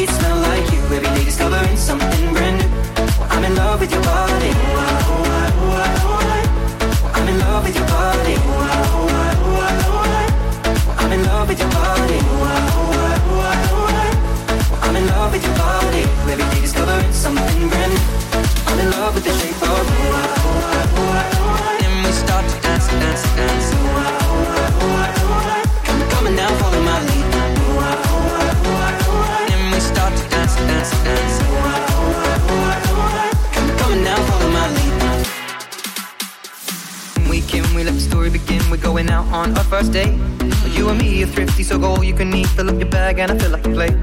Sheets smell like you. Every day discovering something on our first date. You and me are thrifty, so go all you can eat. Fill up your bag and I feel like a plate.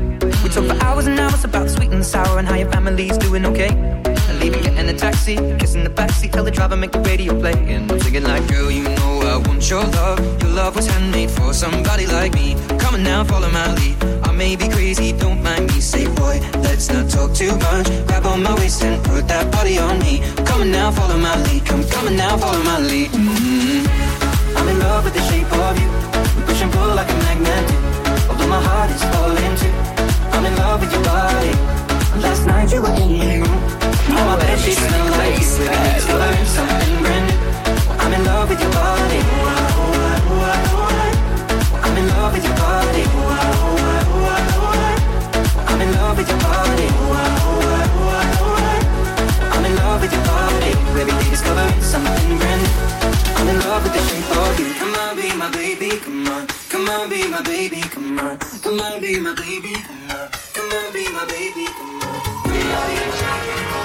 We talk for hours and hours about sweet and sour and how your family's doing okay. And leaving, getting a taxi, kissing the backseat, tell the driver make the radio play. And I'm singing like, girl, you know I want your love. Your love was handmade for somebody like me. Come on now, follow my lead. I may be crazy, don't mind me. Say, boy, let's not talk too much. Grab on my waist and put that body on me. Come on now, follow my lead. Come, on now, follow my lead. Love with the shape of you. We push and pull like a magnet do. Although my heart is falling too. I'm in love with your body. Last night you were in my room. Now my bed sheets smell like you. Every day discovering something brand new. I'm in love with your body. I'm in love with your body. I'm in love with your body. I'm in love with your body. Every day discovering something brand new. I'm in love with the shape of you. Come on, be my baby, come on. Come on, be my baby, come on. Come on, be my baby, come on. Come on, be my baby, come on. We are your We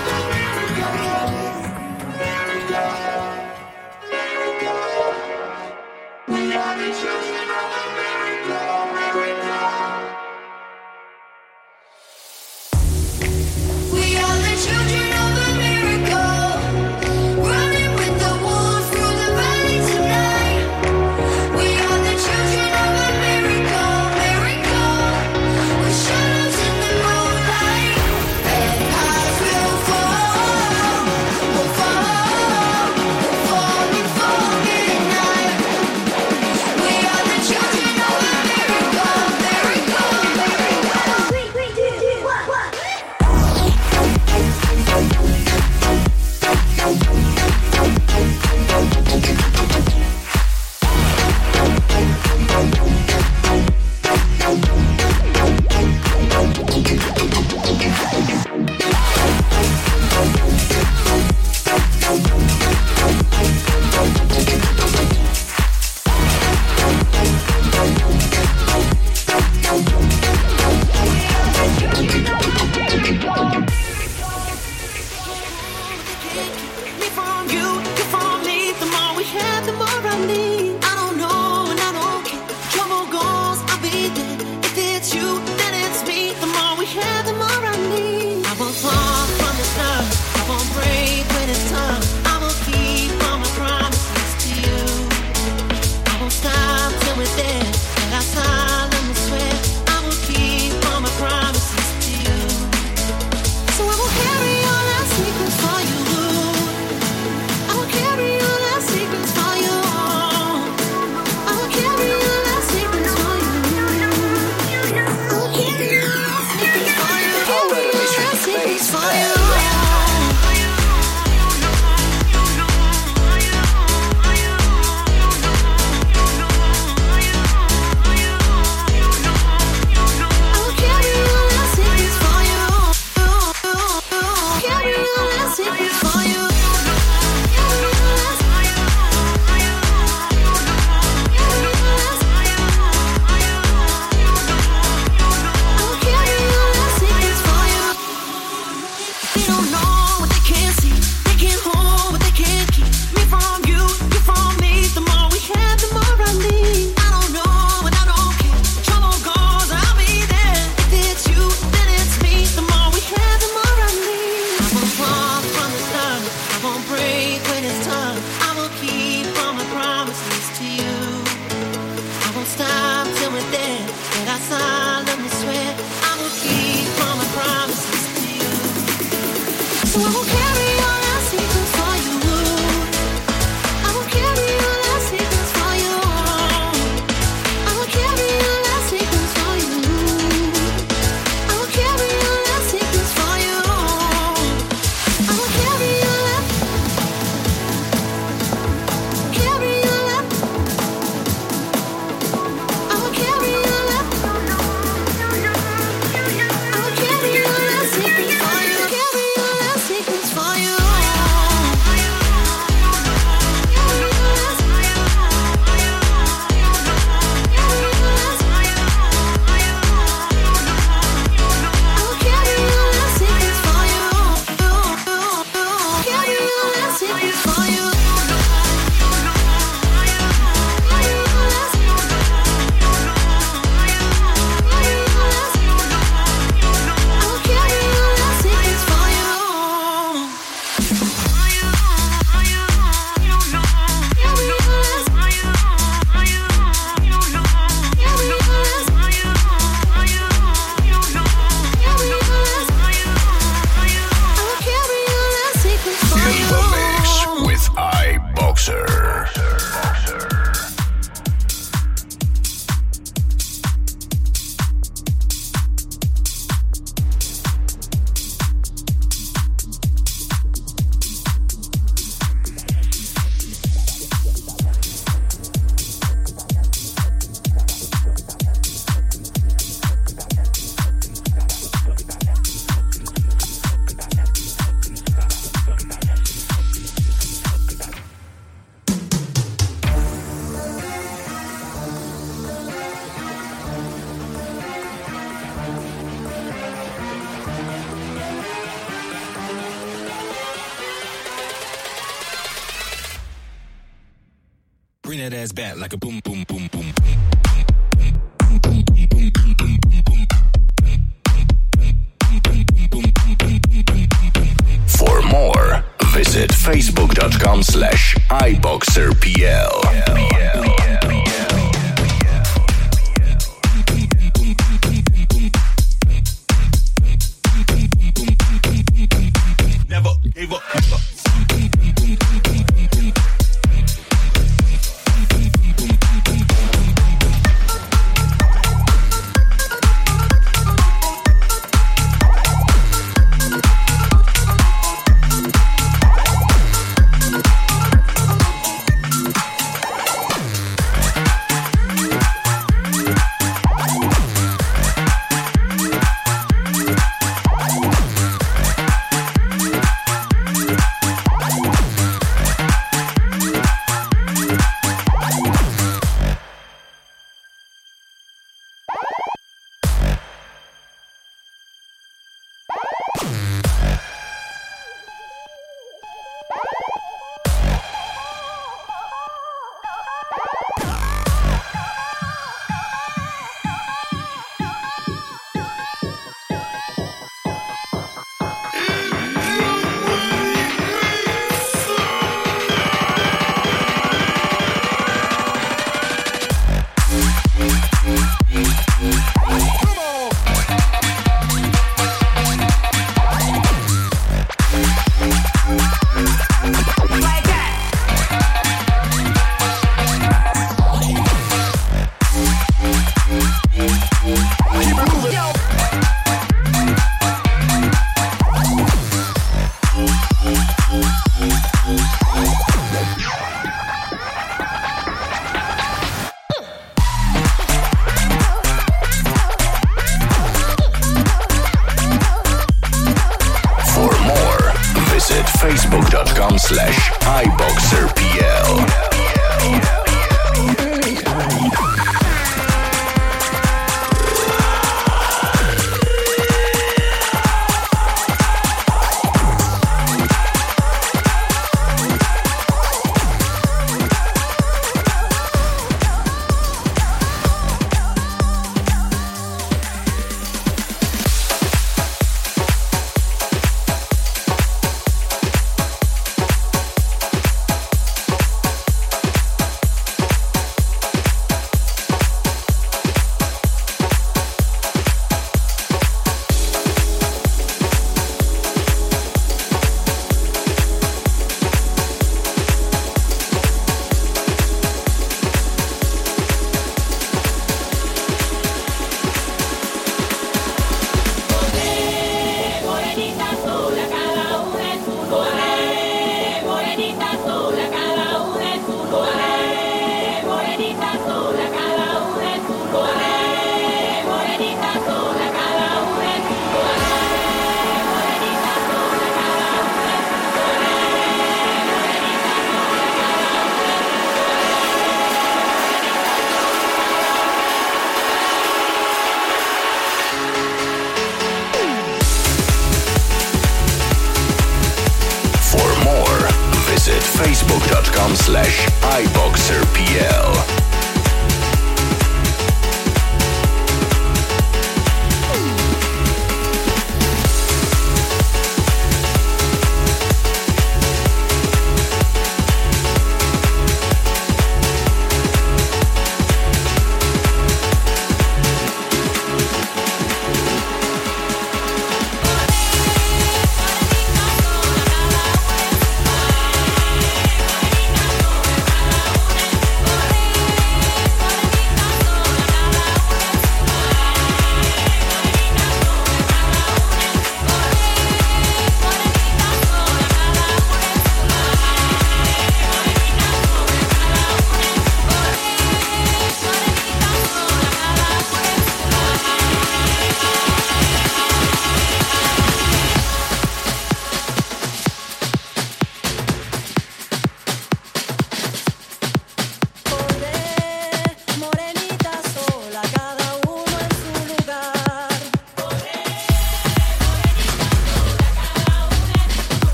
for you.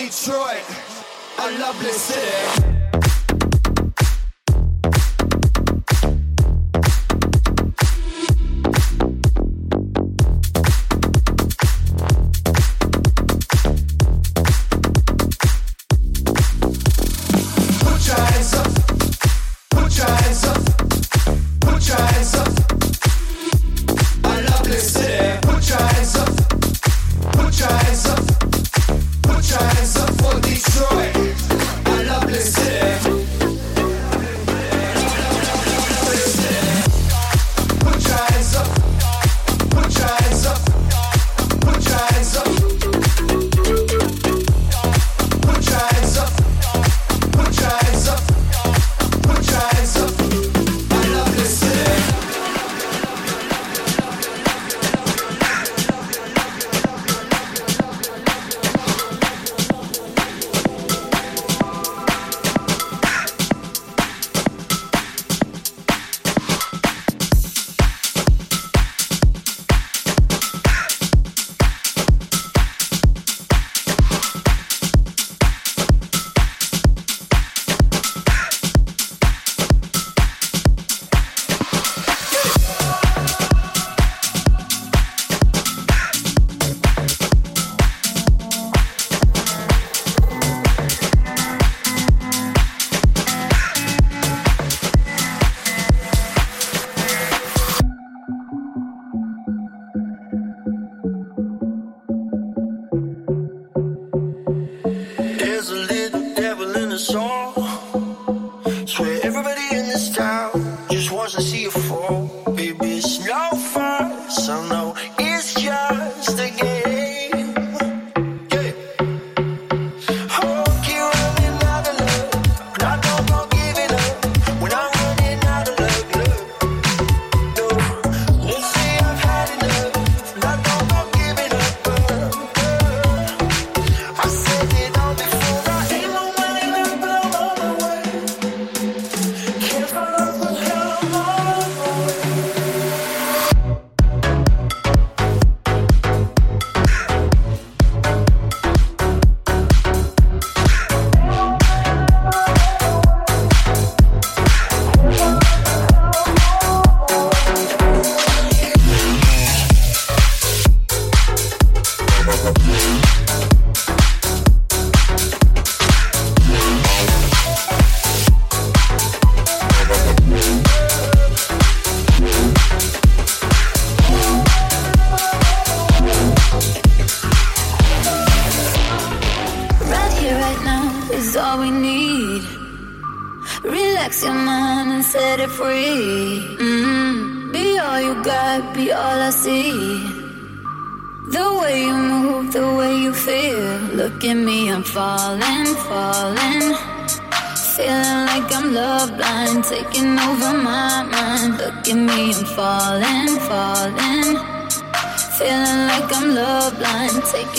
Detroit, a lovely city.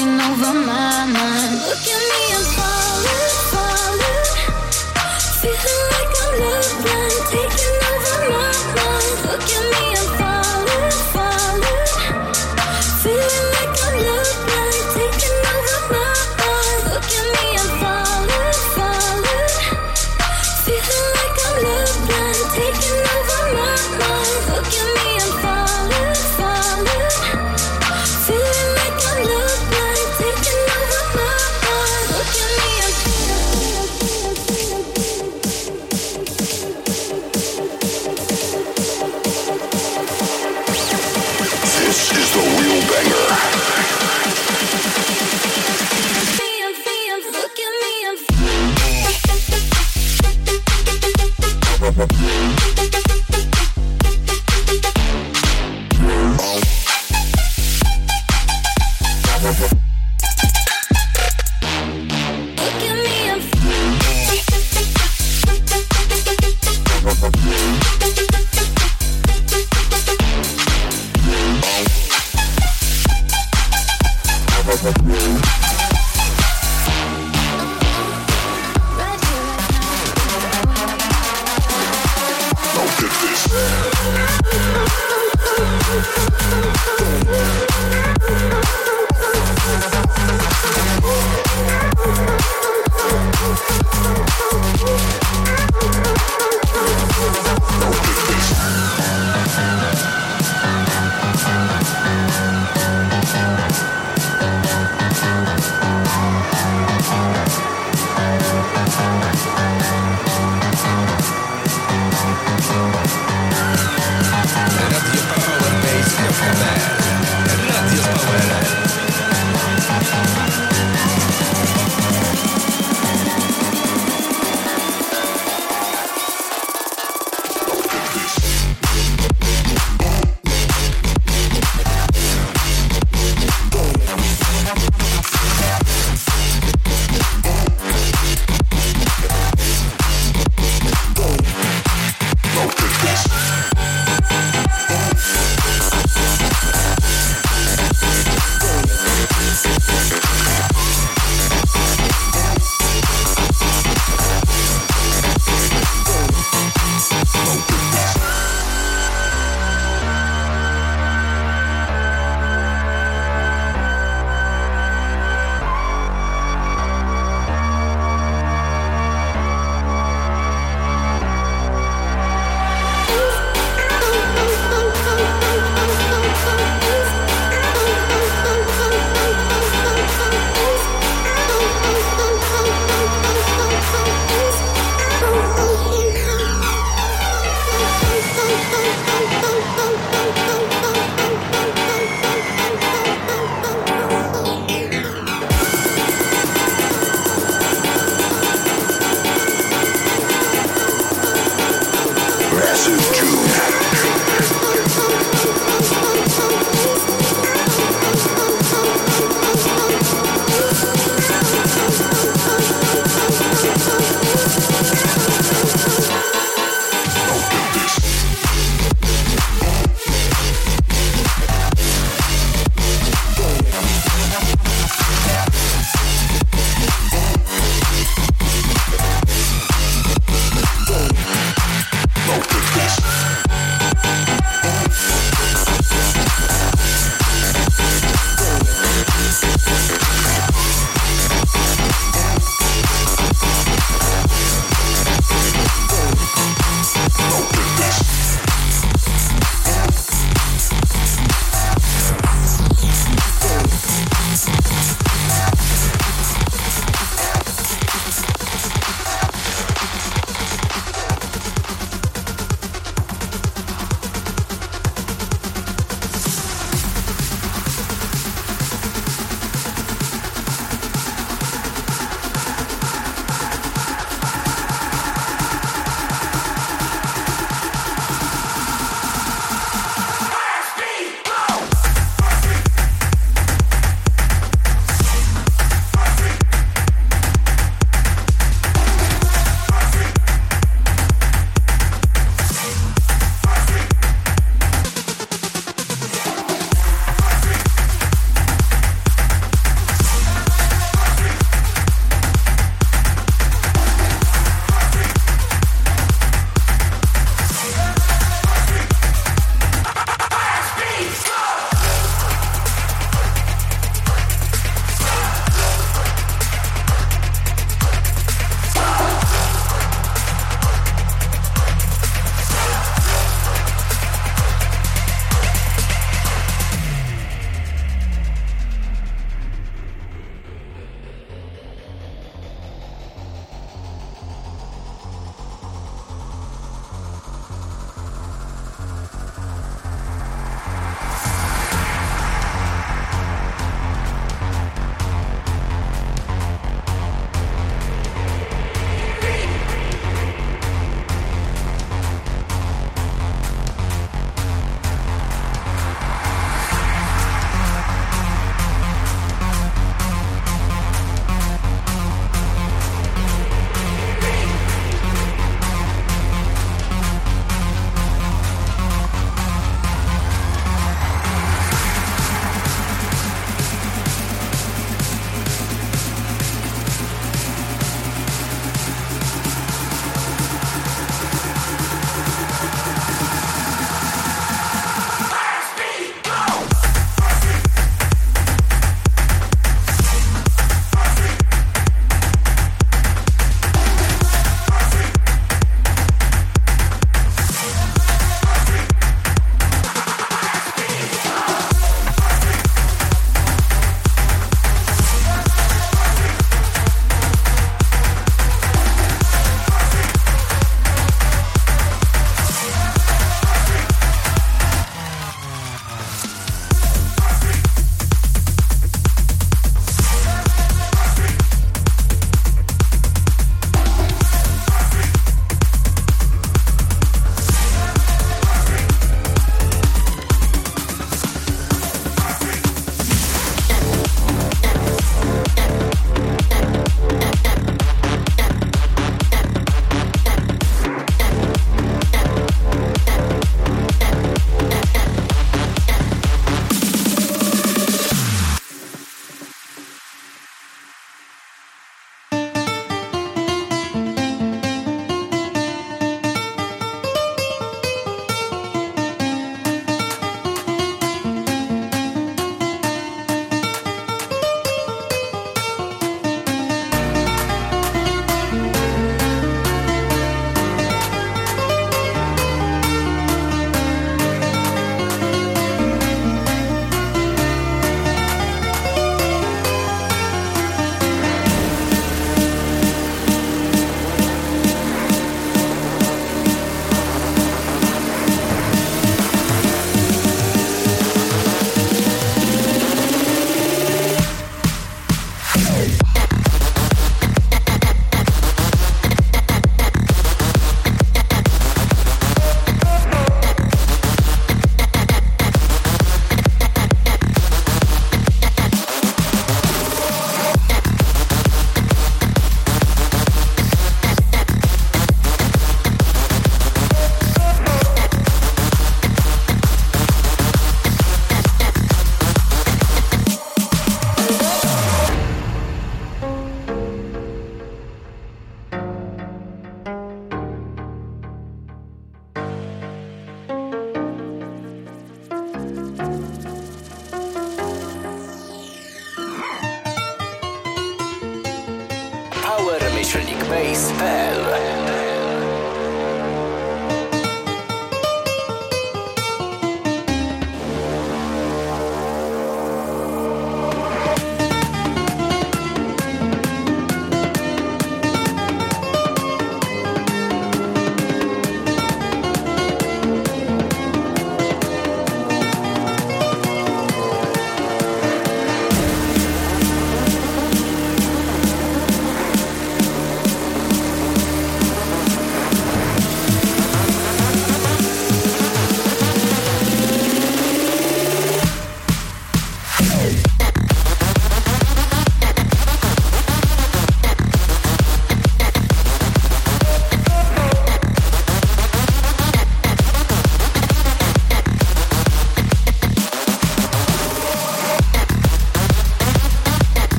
taking over my mind. Look at me, I'm falling, falling, feeling like I'm loved.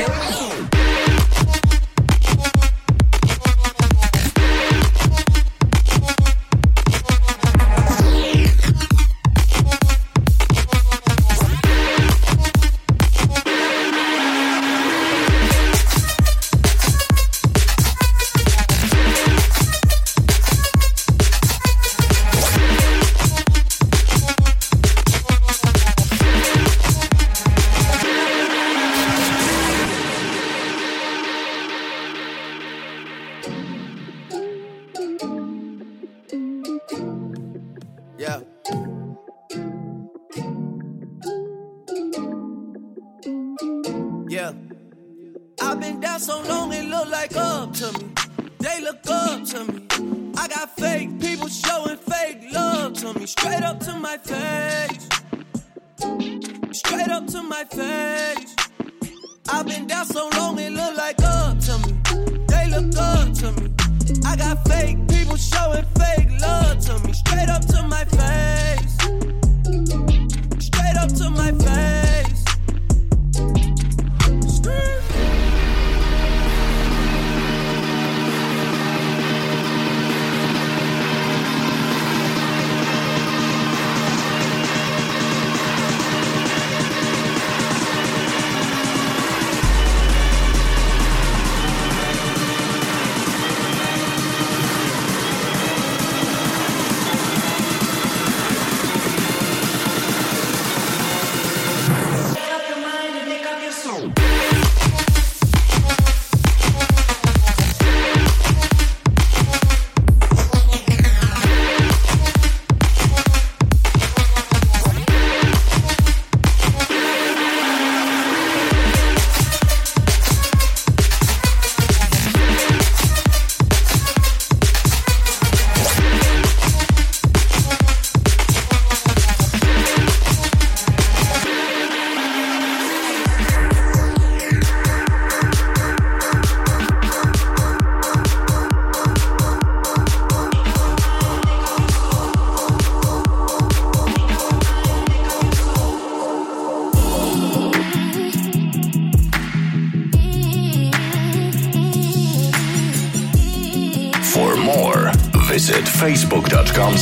¿eh?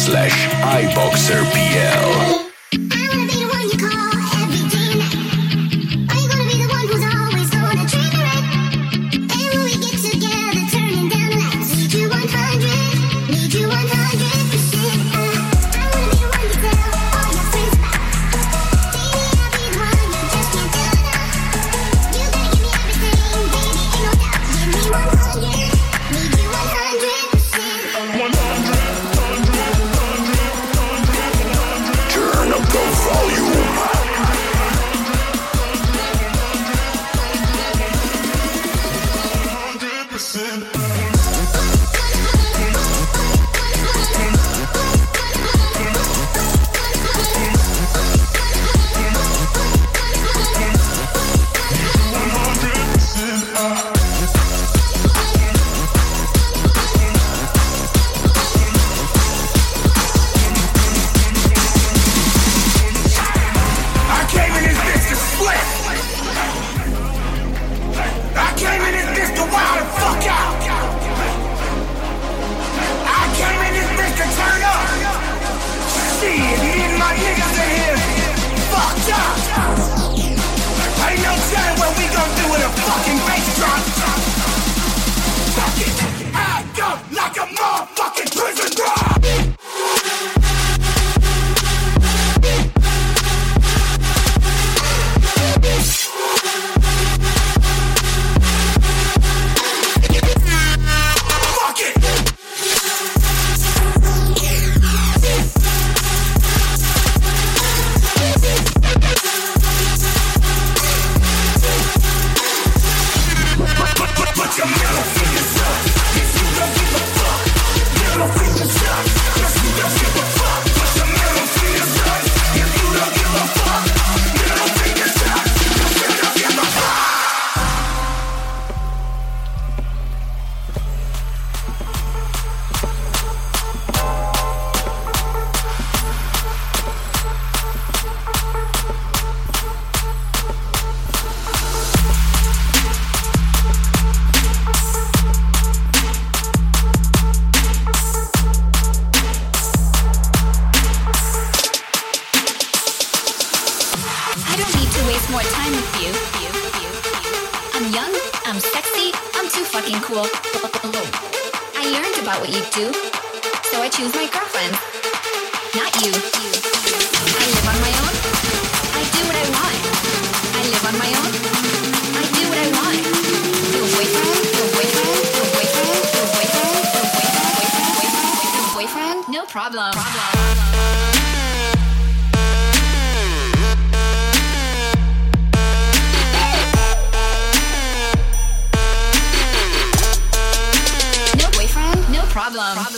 Slash iBoxerPL. No problem.